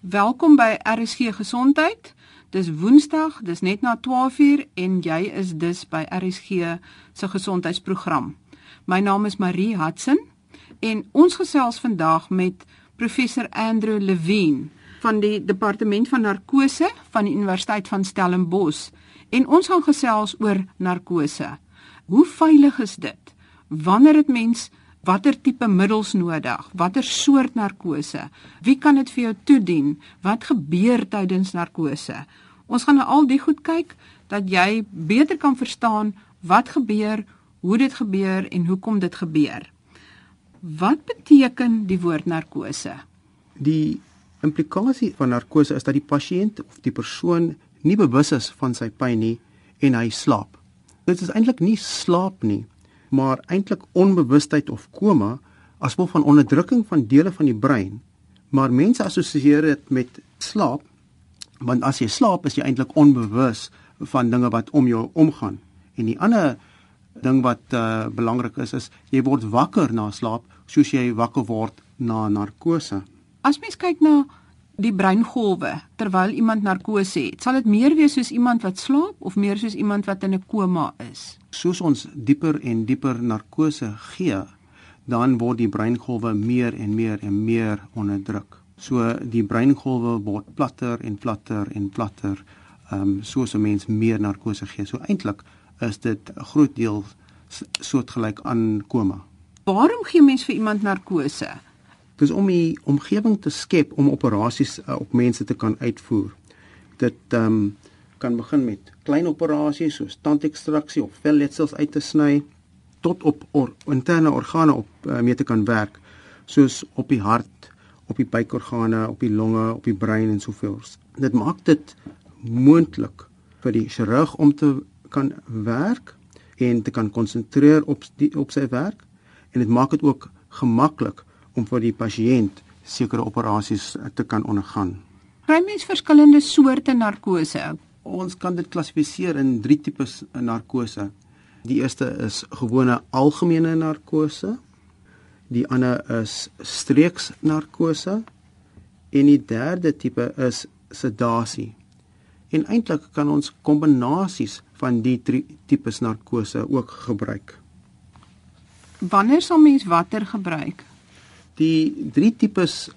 Welkom by RSG Gesondheid. Dis Woensdag, dis net na 12uur en jy is dus by RSG se gesondheidsprogram. My naam is Marie Hudson en ons gesels vandag met professor Andrew Levine van die departement van narkose van die Universiteit van Stellenbosch en ons gaan gesels oor narkose. Hoe veilig is dit? Wanneer dit mens watter tipe middels nodig, watter soort narkose, wie kan dit vir jou toedien, wat gebeur tydens narkose. Ons gaan na al die goed kyk dat jy beter kan verstaan wat gebeur, hoe dit gebeur en hoekom dit gebeur. Wat beteken die woord narkose? Die implikasie van narkose is dat die pasiënt of die persoon nie bewus is van sy pyn nie en hy slaap. Dit is eintlik nie slaap nie, maar eintlik onbewustheid of koma as gevolg van onderdrukking van dele van die brein. Maar mense assosieer dit met slaap want as jy slaap is jy eintlik onbewus van dinge wat om jou omgaan. En die ander ding wat uh, belangrik is is jy word wakker na slaap soos jy wakker word na narkose. As mens kyk na die breingolwe terwyl iemand narkose het, sal dit meer wees soos iemand wat slaap of meer soos iemand wat in 'n koma is soos ons dieper en dieper narkose gee, dan word die breingolwe meer en meer en meer onderdruk. So die breingolwe word platter en platter en platter, ehm um, soos 'n mens meer narkose gee. So eintlik is dit 'n groot deel soortgelyk aan koma. Waarom gee mens vir iemand narkose? Dis om 'n omgewing te skep om operasies uh, op mense te kan uitvoer. Dit ehm um, kan begin met klein operasies soos tandekstraksie of velletsels uit te sny tot op or, interne organe op uh, mee te kan werk soos op die hart, op die buikorgane, op die longe, op die brein en sovoorts. Dit maak dit moontlik vir die chirurg om te kan werk en te kan konsentreer op die, op sy werk en dit maak dit ook gemaklik om vir die pasiënt sekere operasies te kan ondergaan. Kry mens verskillende soorte narkose? Ons kan dit klassifiseer in drie tipes narkose. Die eerste is gewone algemene narkose. Die ander is streeks narkose en die derde tipe is sedasie. En eintlik kan ons kombinasies van die drie tipes narkose ook gebruik. Wanneer sal mens watter gebruik? Die drie tipes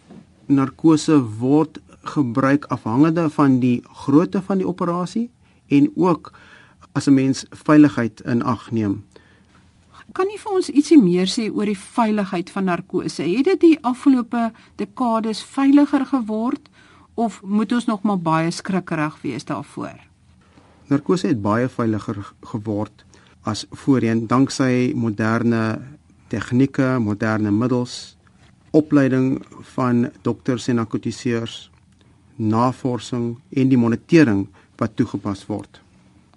narkose word gebruik afhangende van die grootte van die operasie en ook as 'n mens veiligheid in ag neem. Kan jy vir ons ietsie meer sê oor die veiligheid van narkose? Het dit die afgelope dekades veiliger geword of moet ons nog maar baie skrikkerig wees daarvoor? Narkose het baie veiliger geword as voorheen danksy moderne tegnieke, moderne middels, opleiding van dokters en narkotiseurs navorsing en die monitering wat toegepas word.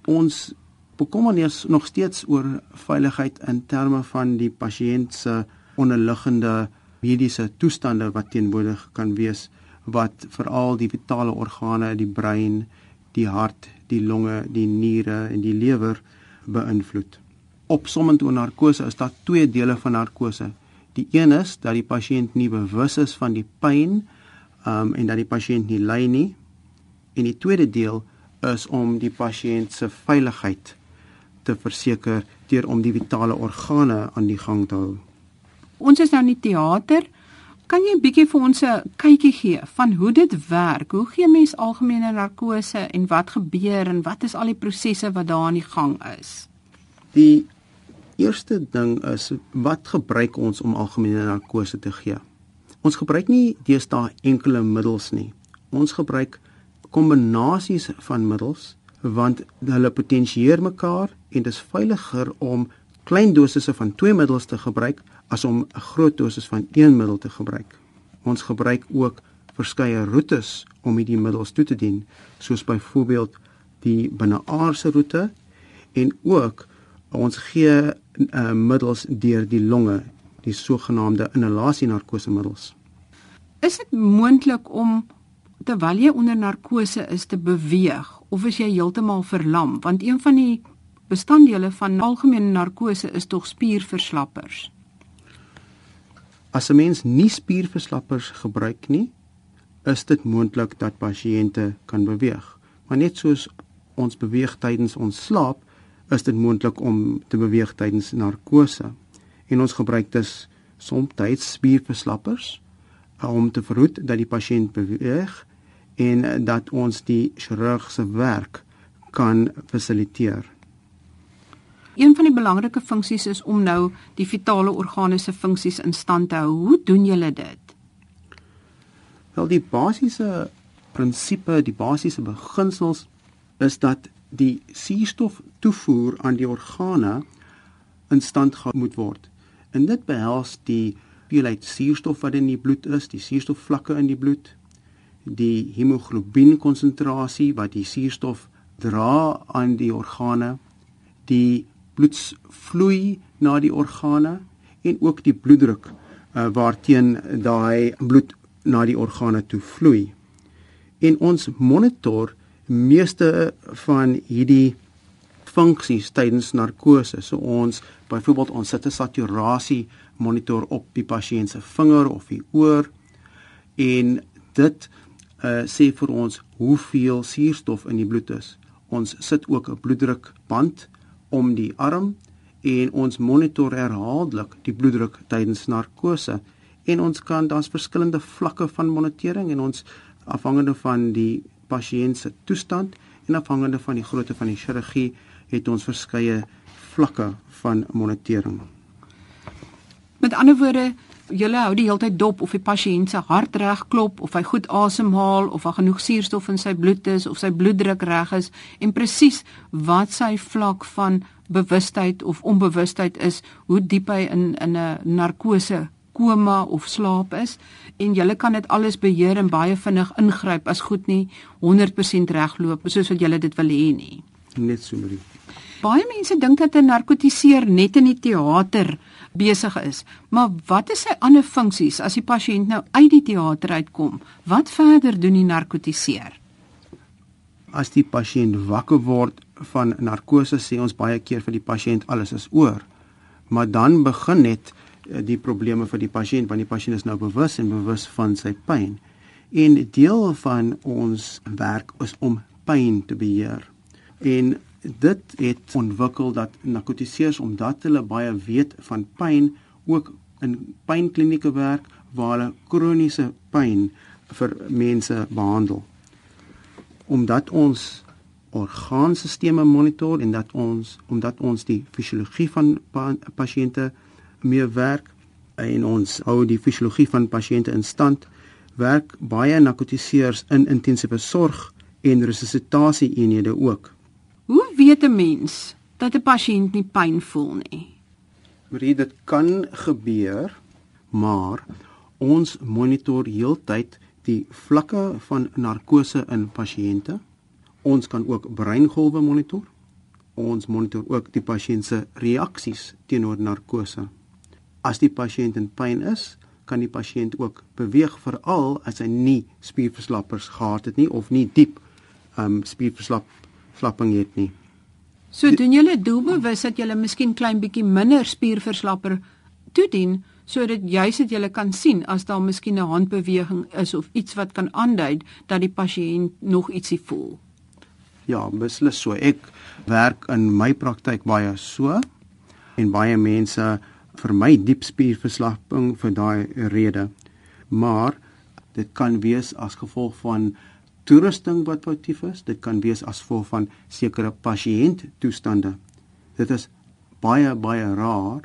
Ons bekommernis nog steeds oor veiligheid in terme van die pasiënt se onderliggende mediese toestande wat teenwoordig kan wees wat veral die vitale organe, die brein, die hart, die longe, die niere en die lewer beïnvloed. Opsommend oor narkose is daar twee dele van narkose. Die een is dat die pasiënt nie bewus is van die pyn um en dat die pasiënt nie ly nie. En die tweede deel is om die pasiënt se veiligheid te verseker deur om die vitale organe aan die gang te hou. Ons is nou in die teater. Kan jy 'n bietjie vir ons 'n kykie gee van hoe dit werk? Hoe gee mens algemene narkose en wat gebeur en wat is al die prosesse wat daar aan die gang is? Die eerste ding is wat gebruik ons om algemene narkose te gee? Ons gebruik nie deesdae enkele middels nie. Ons gebruik kombinasies van middels want hulle potensieer mekaar en dit is veiliger om klein dosisse van twee middels te gebruik as om 'n groot dosis van een middel te gebruik. Ons gebruik ook verskeie roetes om hierdie middels toe te dien, soos byvoorbeeld die binneaardse roete en ook ons gee uh, middels deur die longe, die sogenaamde inhalasie narkosemiddels. Is dit moontlik om terwyl jy onder narkose is te beweeg of is jy heeltemal verlam? Want een van die bestanddele van algemene narkose is tog spierverslappers. As 'n mens nie spierverslappers gebruik nie, is dit moontlik dat pasiënte kan beweeg. Maar net soos ons beweeg tydens ons slaap, is dit moontlik om te beweeg tydens narkose. En ons gebruik dus soms spierverslappers om te verhoed dat die pasiënt beweeg en dat ons die chirurg se werk kan fasiliteer. Een van die belangrike funksies is om nou die vitale organe se funksies in stand te hou. Hoe doen julle dit? Wel die basiese prinsipe, die basiese beginsels is dat die suurstof toevoer aan die organe in stand gehou moet word. En dit behels die hoeveelheid suurstof wat in die bloed is, die suurstofvlakke in die bloed, die hemoglobien konsentrasie wat die suurstof dra aan die organe, die bloedvloei na die organe en ook die bloeddruk uh, waarteen daai bloed na die organe toe vloei. En ons monitor meeste van hierdie funksies tydens narkose. So ons byvoorbeeld ons sit 'n saturasie monitor op die pasiënt se vinger of die oor en dit uh, sê vir ons hoeveel suurstof in die bloed is. Ons sit ook 'n bloeddrukband om die arm en ons monitor herhaaldelik die bloeddruk tydens narkose en ons kan daar's verskillende vlakke van monitering en ons afhangende van die pasiënt se toestand en afhangende van die grootte van die chirurgie het ons verskeie vlakke van monitering. Met ander woorde, julle hou die hele tyd dop of die pasiënt se hart reg klop of hy goed asemhaal of daar genoeg suurstof in sy bloed is of sy bloeddruk reg is en presies wat sy vlak van bewustheid of onbewustheid is, hoe diep hy in in 'n narkose koma of slaap is en jy kan dit alles beheer en baie vinnig ingryp as goed nie 100% regloop soos wat jy dit wil hê nie. Net so Marie. Baie mense dink dat 'n narkotiseer net in die teater besig is. Maar wat is sy ander funksies as die pasiënt nou uit die teater uitkom? Wat verder doen die narkotiseer? As die pasiënt wakker word van narkose sê ons baie keer vir die pasiënt alles is oor. Maar dan begin net die probleme vir die pasiënt want die pasiënt is nou bewus en bewus van sy pyn. En deel van ons werk is om pyn te beheer. En dit het ontwikkel dat narkotiseers omdat hulle baie weet van pyn ook in pynklinieke werk waar hulle kroniese pyn vir mense behandel. Omdat ons orgaanstelsels monitor en dat ons omdat ons die fisiologie van pasiënte mee werk en ons hou die fisiologie van pasiënte in stand werk baie narkotiseers in intensiewe sorg en resuscitasie eenhede ook. Hoe weet 'n mens dat 'n pasiënt nie pyn voel nie? Marie, dit kan gebeur, maar ons monitor heeltyd die vlakke van narkose in pasiënte. Ons kan ook breingolwe monitor. Ons monitor ook die pasiënt se reaksies teenoor narkose. As die pasiënt in pyn is, kan die pasiënt ook beweeg veral as hy nie spierverslappers gehad het nie of nie diep um spierverslap slapping het nie. So doen julle doelbewus dat julle miskien klein bietjie minder spierverslapper toedien sodat juis dit julle kan sien as daar miskien 'n handbeweging is of iets wat kan aandui dat die pasiënt nog ietsie voel. Ja, beslis so. Ek werk in my praktyk baie so en baie mense vir my diep spierverslapping vir daai rede. Maar dit kan wees as gevolg van toerusting wat foutief is, dit kan wees as gevolg van sekere pasiënt toestande. Dit is baie baie raar.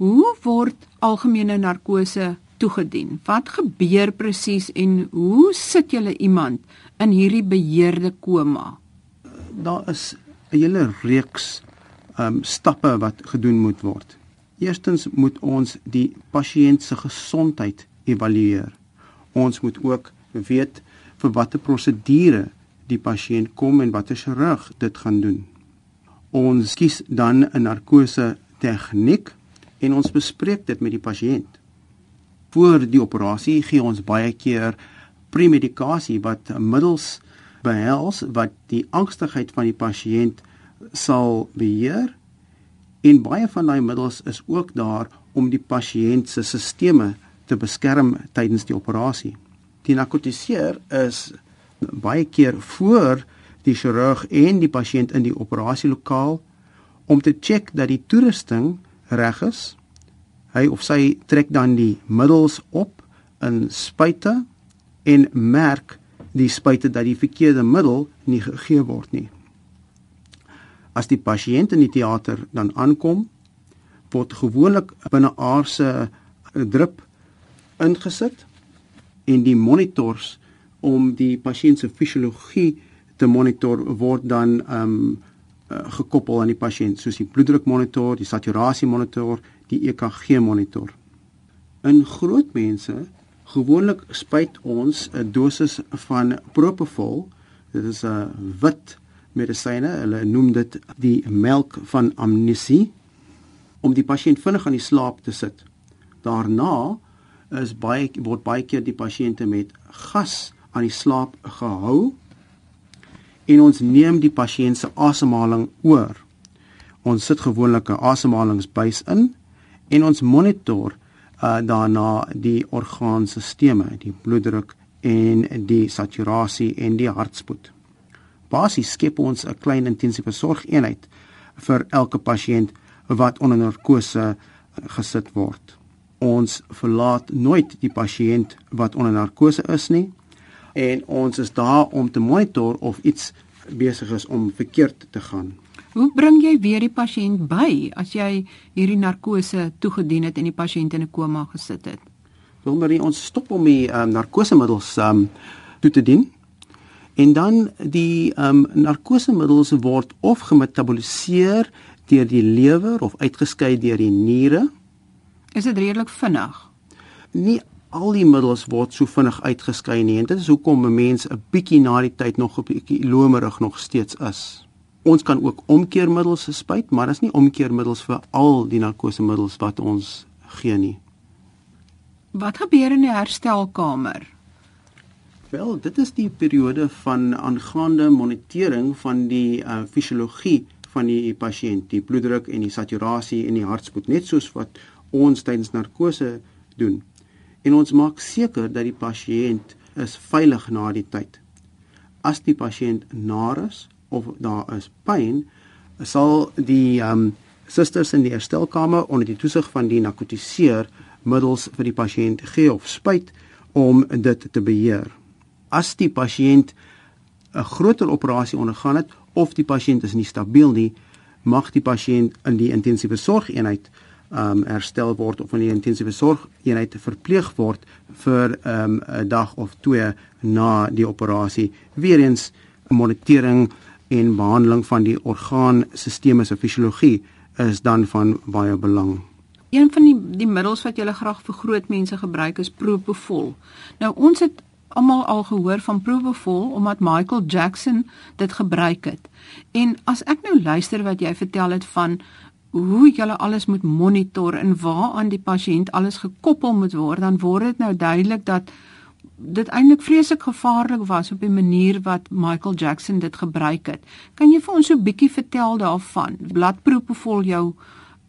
Hoe word algemene narkose toegedien? Wat gebeur presies en hoe sit jy iemand in hierdie beheerde koma? Daar is 'n hele reeks ehm um, stappe wat gedoen moet word. Eerstens moet ons die pasiënt se gesondheid evalueer. Ons moet ook weet vir watter prosedure die pasiënt kom en watter chirurg dit gaan doen. Ons kies dan 'n narkose tegniek en ons bespreek dit met die pasiënt. Voor die operasie gee ons baie keer premedikasie wat middels behels wat die angstigheid van die pasiënt sal beheer En baie van daai middels is ook daar om die pasiënt se sisteme te beskerm tydens die operasie. Die narkotiseer is baie keer voor die chirurg en die pasiënt in die operasielokaal om te check dat die toerusting reg is. Hy of sy trek dan die middels op in spuite en merk die spuite dat die verkeerde middel nie gegee word nie. As die pasiënt in die teater dan aankom, word gewoonlik binne aardse drip ingesit en die monitors om die pasiënt se fisiologie te monitor word dan ehm um, gekoppel aan die pasiënt soos die bloeddrukmonitor, die saturasie monitor, die EKG monitor. In groot mense gewoonlik spuit ons 'n dosis van propofol. Dit is 'n wit medisyne. Hulle noem dit die melk van amnesie om die pasiënt vinnig aan die slaap te sit. Daarna is baie word baie keer die pasiënte met gas aan die slaap gehou en ons neem die pasiënt se asemhaling oor. Ons sit gewoonlik 'n asemhalingsbuis in en ons monitor uh, daarna die orgaanstelsels, die bloeddruk en die saturasie en die hartspoed. Basies skep ons 'n klein intensiewe sorgeenheid vir elke pasiënt wat onder narkose gesit word. Ons verlaat nooit die pasiënt wat onder narkose is nie en ons is daar om te monitor of iets besig is om verkeerd te gaan. Hoe bring jy weer die pasiënt by as jy hierdie narkose toegedien het en die pasiënt in 'n koma gesit het? Wilmarie, ons stop om die um, narkosemiddels um toe te dien. En dan die um narkosemiddels word of gemetaboliseer deur die lewer of uitgeskei deur die niere. Is dit redelik vinnig? Nie al die middels word so vinnig uitgeskei nie en dit is hoekom 'n mens 'n bietjie na die tyd nog 'n bietjie lomerig nog steeds is. Ons kan ook omkeermiddels spuit, maar dit is nie omkeermiddels vir al die narkosemiddels wat ons gee nie. Wat gebeur in die herstelkamer? Wel, dit is die periode van aangaande monitering van die uh, fisiologie van die pasiënt, die bloeddruk en die saturasie en die hartspoed, net soos wat ons tydens narkose doen en ons maak seker dat die pasiënt is veilig na die tyd. As die pasiënt nar is of daar is pyn, sal die um, susters in die herstelkamer onder die toesig van die narkotiseer middels vir die pasiënt gee of spuit om dit te beheer. As die pasiënt 'n groter operasie ondergaan het of die pasiënt is nie stabiel nie, mag die pasiënt in die intensiewe sorgeenheid um herstel word of in die intensiewe sorgeenheid verpleeg word vir um 'n dag of twee na die operasie. Weereens monitering en behandeling van die orgaanstelsels se fisiologie is dan van baie belang. Een van die die middels wat jy graag vir groot mense gebruik is Propofol. Nou ons het almal al gehoor van Propofol omdat Michael Jackson dit gebruik het. En as ek nou luister wat jy vertel het van hoe jy alles moet monitor en waaraan die pasiënt alles gekoppel moet word, dan word dit nou duidelik dat dit eintlik vreeslik gevaarlik was op die manier wat Michael Jackson dit gebruik het. Kan jy vir ons so 'n bietjie vertel daarvan? Bladproepe vol jou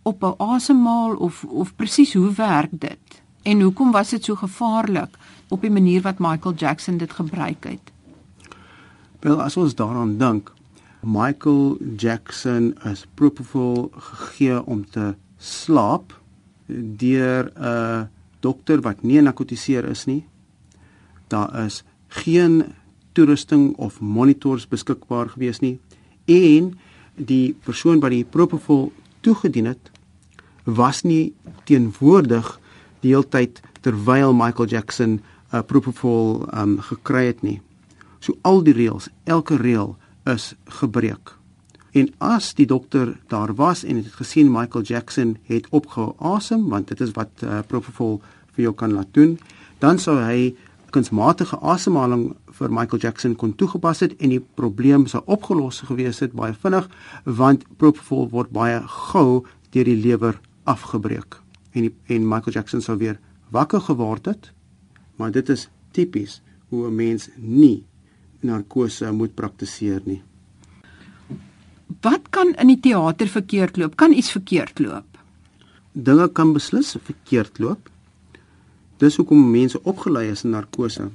op 'n asemhaal of of presies hoe werk dit? En hoekom was dit so gevaarlik op die manier wat Michael Jackson dit gebruik het? Wel, as ons daaraan dink, Michael Jackson is propofol gegee om te slaap deur 'n dokter wat nie narkotiseer is nie. Daar is geen toerusting of monitors beskikbaar gewees nie en die persoon wat die propofol toegedien het was nie teenwoordig die hele tyd terwyl Michael Jackson uh, propofol um, gekry het nie. So al die reëls, elke reël is gebreek. En as die dokter daar was en het gesien Michael Jackson het opgehou asem want dit is wat uh, propofol vir jou kan laat doen, dan sou hy kunsmatige asemhaling vir Michael Jackson kon toegepas het en die probleem sou opgelos gewees het baie vinnig want propofol word baie gou deur die lewer afgebreek. En die, en Michael Jackson sou weer wakker geword het. Maar dit is tipies hoe 'n mens nie narkose moet praktiseer nie. Wat kan in die teater verkeerd loop? Kan iets verkeerd loop? Dinge kan beslis verkeerd loop. Dis hoekom mense opgelei is in narkose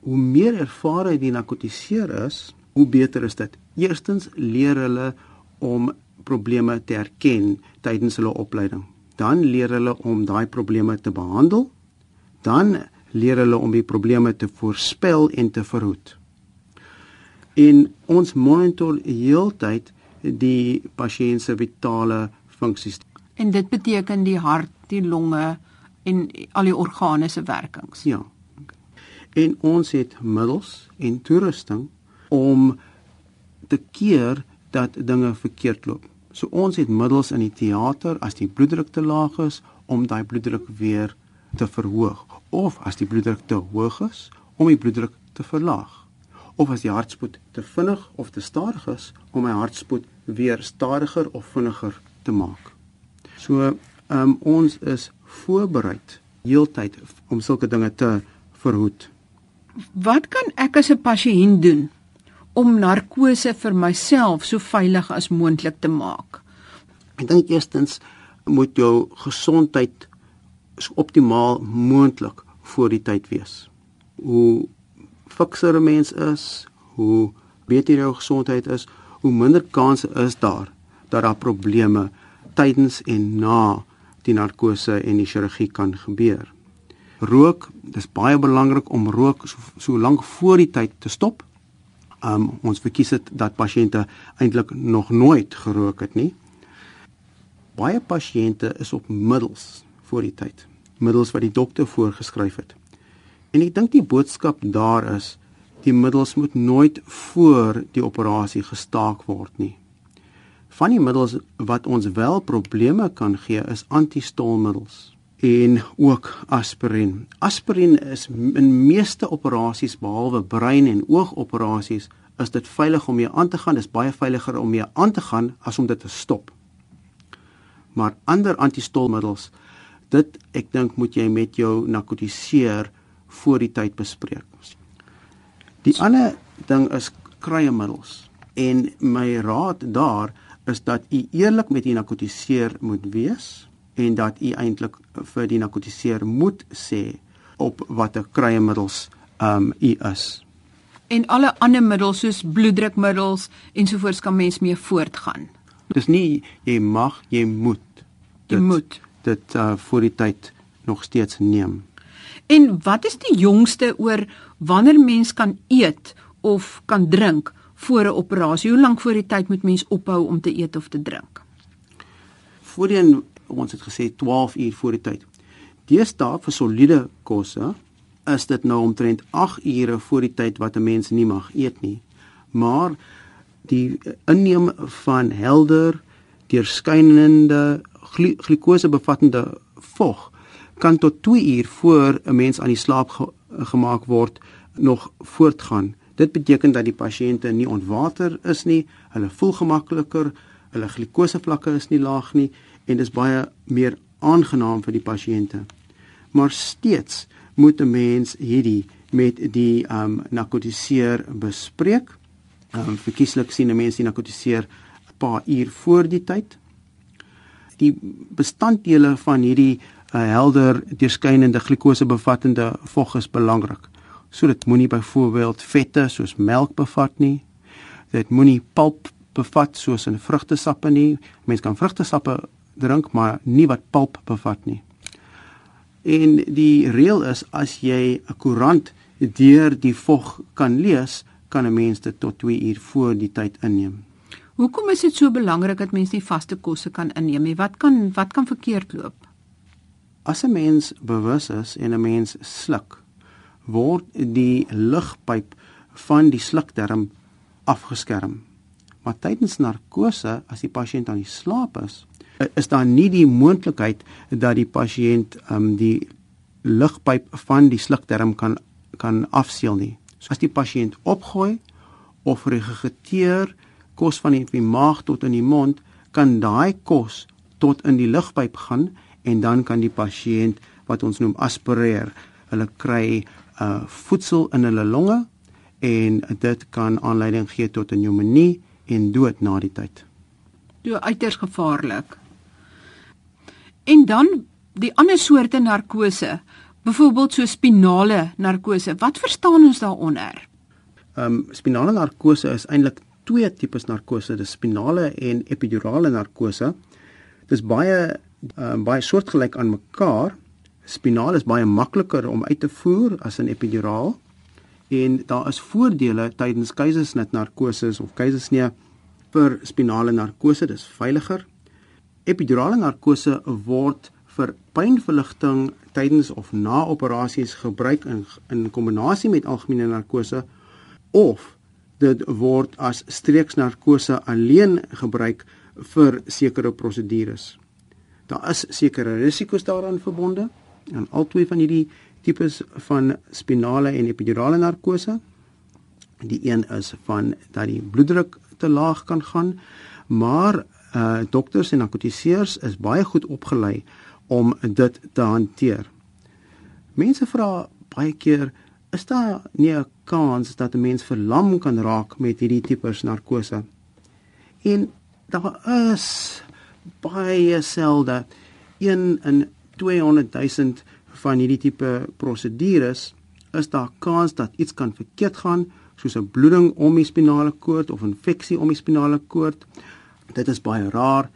hoe meer ervare die narkotiseer is, hoe beter is dit. Eerstens leer hulle om probleme te erken tydens hulle opleiding. Dan leer hulle om daai probleme te behandel. Dan leer hulle om die probleme te voorspel en te verhoed. En ons monitor heeltyd die pasiënt se vitale funksies. En dit beteken die hart, die longe en al die organe se werkings. Ja. En ons het middels en toerusting om te keer dat dinge verkeerd loop. So ons het middels in die teater as die bloeddruk te laag is om daai bloeddruk weer te verhoog of as die bloeddruk te hoog is om die bloeddruk te verlaag of as die hartspoed te vinnig of te stadig is om my hartspoed weer stadiger of vinniger te maak. So um, ons is voorberei heeltyd om sulke dinge te verhoed. Wat kan ek as 'n pasiënt doen om narkose vir myself so veilig as moontlik te maak? Ek dink eerstens moet jou gesondheid so optimaal moontlik voor die tyd wees. Hoe fikser 'n mens is, hoe beter jou gesondheid is, hoe minder kans is daar dat daar probleme tydens en na die narkose en die chirurgie kan gebeur. Rook, dis baie belangrik om rook so, so lank voor die tyd te stop um, ons verkies dit dat pasiënte eintlik nog nooit gerook het nie. Baie pasiënte is op middels voor die tyd, middels wat die dokter voorgeskryf het. En ek dink die boodskap daar is die middels moet nooit voor die operasie gestaak word nie. Van die middels wat ons wel probleme kan gee is antistolmiddels en ook aspirien. Aspirien is in meeste operasies behalwe brein en oogoperasies is dit veilig om mee aan te gaan. Dit is baie veiliger om mee aan te gaan as om dit te stop. Maar ander antistolmiddels, dit ek dink moet jy met jou narkotiseer voor die tyd bespreek. Die ander ding is kruiemiddels. En my raad daar is dat u eerlik met die narkotiseer moet wees en dat u eintlik vir die narkotiseer moet sê op watter kruiemiddels um u is. En alle ander middels soos bloeddrukmiddels ensovoorts kan mens mee voortgaan. Dis nie jy mag, jy moet. Dit, jy moet dit uh voor die tyd nog steeds neem. En wat is die jongste oor wanneer mens kan eet of kan drink voor 'n operasie? Hoe lank voor die tyd moet mens ophou om te eet of te drink? Voorheen ons het gesê 12 uur voor die tyd. Deesdae vir soliede kosse is dit nou omtrent 8 ure voor die tyd wat 'n mens nie mag eet nie. Maar die inneem van helder, deurskynende glikose bevattende vog kan tot 2 uur voor 'n mens aan die slaap ge gemaak word nog voortgaan. Dit beteken dat die pasiënte nie ontwater is nie, hulle voel gemakliker, hulle glikosevlakke is nie laag nie en dis baie meer aangenaam vir die pasiënte. Maar steeds moet 'n mens hierdie met die ehm um, narkotiseer bespreek. Ehm um, verkieslik sien 'n mens die narkotiseer 'n paar uur voor die tyd. Die bestanddele van hierdie uh, helder deurskynende glikose bevattende vog is belangrik. So dit moenie byvoorbeeld vette soos melk bevat nie. Dit moenie pulp bevat soos in vrugtesappe nie. Mense kan vrugtesappe drink maar nie wat pulp bevat nie. En die reël is as jy 'n koerant deur die vog kan lees, kan 'n mens dit tot 2 uur voor die tyd inneem. Hoekom is dit so belangrik dat mense nie vaste kosse kan inneem nie? Wat kan wat kan verkeerd loop? As 'n mens bewus is en 'n mens sluk, word die lugpyp van die slukdarm afgeskerm. Maar tydens narkose, as die pasiënt aan die slaap is, is daar nie die moontlikheid dat die pasiënt um die lugpyp van die slukdarm kan kan afseël nie. So as die pasiënt opgooi of regurgiteer kos van die, die maag tot in die mond, kan daai kos tot in die lugpyp gaan en dan kan die pasiënt wat ons noem aspireer. Hulle kry uh voedsel in hulle longe en dit kan aanleiding gee tot 'n pneumonie en dood na die tyd. Dit is uiters gevaarlik. En dan die ander soorte narkose Byvoorbeeld so spinale narkose. Wat verstaan ons daaronder? Ehm um, spinale narkose is eintlik twee tipes narkose, dis spinale en epidurale narkose. Dis baie um, baie soortgelyk aan mekaar. Spinaal is baie makliker om uit te voer as 'n epiduraal en daar is voordele tydens keisersnit narkose of keisersnee vir spinale narkose, dis veiliger. Epidurale narkose word vir pynverligting tydens of na operasies gebruik in in kombinasie met algemene narkose of dit word as streeksnarkose alleen gebruik vir sekere prosedures. Daar is sekere risiko's daaraan verbonde aan albei van hierdie tipes van spinale en epidurale narkose. Die een is van dat die bloeddruk te laag kan gaan, maar uh dokters en narkotiseers is baie goed opgelei om dit te hanteer. Mense vra baie keer, is daar nie 'n kans dat 'n mens verlam kan raak met hierdie tipes narkose? En daar is baie selde 1 in 200 000 van hierdie tipe prosedures is daar kans dat iets kan verkeerd gaan soos 'n bloeding om die spinale koord of infeksie om die spinale koord. Dit is baie rar.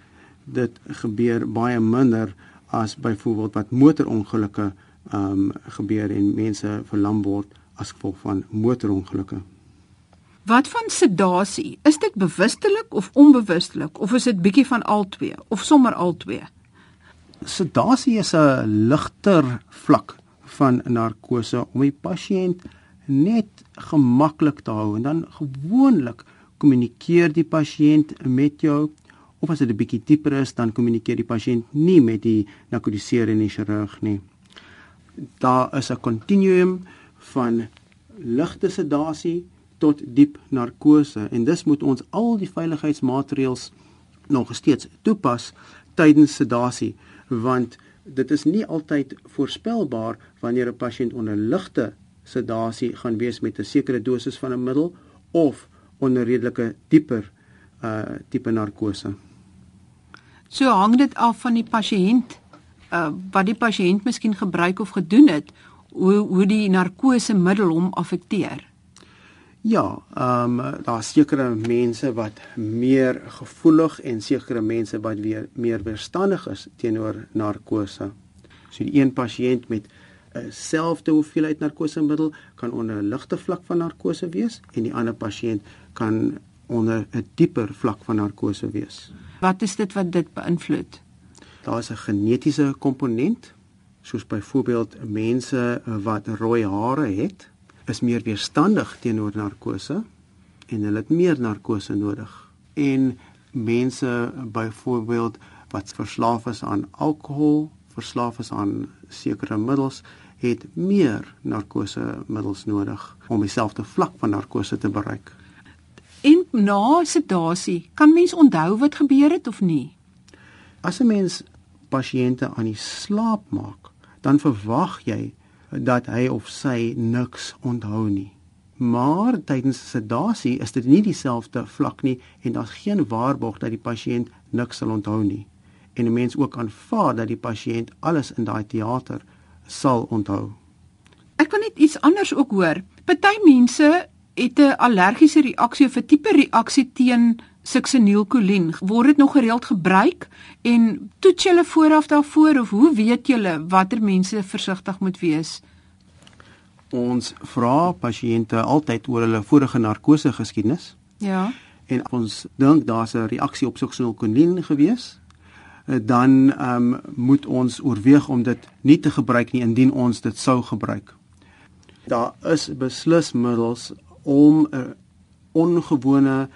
Dit gebeur baie minder as byvoorbeeld wat motorongelukke ehm um, gebeur en mense verlam word as gevolg van motorongelukke. Wat van sedasie? Is dit bewustelik of onbewustelik of is dit bietjie van albei of sommer albei? Sedasie is 'n ligter vlak van narkose om die pasiënt net gemaklik te hou en dan gewoonlik kommunikeer die pasiënt met jou of as dit 'n bietjie dieper is dan kommunikeer die pasiënt nie met die narkotiserende chirurg nie. Daar is 'n kontinuum van ligte sedasie tot diep narkose en dis moet ons al die veiligheidsmaatreëls nog steeds toepas tydens sedasie want dit is nie altyd voorspelbaar wanneer 'n pasiënt onder ligte sedasie gaan wees met 'n sekere dosis van 'n middel of onder redelike dieper uh tipe narkose. So hang dit af van die pasiënt uh wat die pasiënt miskien gebruik of gedoen het hoe hoe die narkose middel hom affekteer. Ja, ehm um, daar sekere mense wat meer gevoelig en sekere mense wat weer meer weerstandig is teenoor narkose. So die een pasiënt met 'n selfde hoeveelheid narkosemiddel kan onder 'n ligte vlak van narkose wees en die ander pasiënt kan onder 'n dieper vlak van narkose wees. Wat is dit wat dit beïnvloed? Daar is 'n genetiese komponent, soos byvoorbeeld mense wat rooi hare het is meer weerstandig teenoor narkose en hulle het meer narkose nodig. En mense byvoorbeeld wat verslaaf is aan alkohol, verslaaf is aan sekere middels, het meer narkose middels nodig om dieselfde vlak van narkose te bereik. En na sedasie, kan mens onthou wat gebeur het of nie? As 'n mens pasiënte aan die slaap maak, dan verwag jy dat hy of sy niks onthou nie. Maar tydens sedasie is dit nie dieselfde vlak nie en daar's geen waarborg dat die pasiënt niks sal onthou nie. En 'n mens ook aanvaar dat die pasiënt alles in daai teater sal onthou. Ek kan net iets anders ook hoor. Party mense het 'n allergiese reaksie of 'n tipe reaksie teen succinylcholine. Word dit nog gereeld gebruik en toets julle vooraf daarvoor of hoe weet julle watter mense versigtig moet wees? Ons vra pasiënte altyd oor hulle vorige narkose geskiedenis. Ja. En ons dink daar's 'n reaksie op succinylcholine gewees, dan um, moet ons oorweeg om dit nie te gebruik nie indien ons dit sou gebruik. Daar is beslis middels om 'n ongewone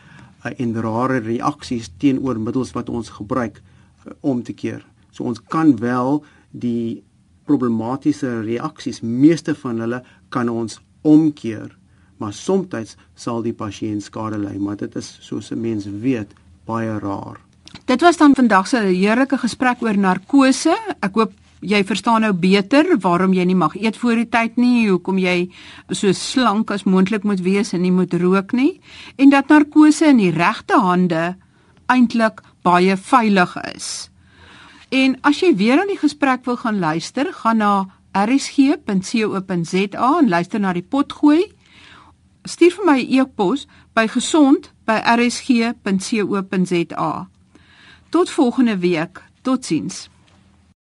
en rare reaksies teenoor middels wat ons gebruik uh, om te keer. So ons kan wel die problematiese reaksies, meeste van hulle kan ons omkeer, maar soms sal die pasiënt skade ly, maar dit is soos 'n mens weet baie rar. Dit was dan vandag se heerlike gesprek oor narkose. Ek hoop jy verstaan nou beter waarom jy nie mag eet voor die tyd nie, hoekom jy so slank as moontlik moet wees en nie moet rook nie en dat narkose in die regte hande eintlik baie veilig is. En as jy weer aan die gesprek wil gaan luister, gaan na rsg.co.za en luister na die potgooi. Stuur vir my 'n e e-pos by gesond@rsg.co.za. Tot volgende week. Totsiens.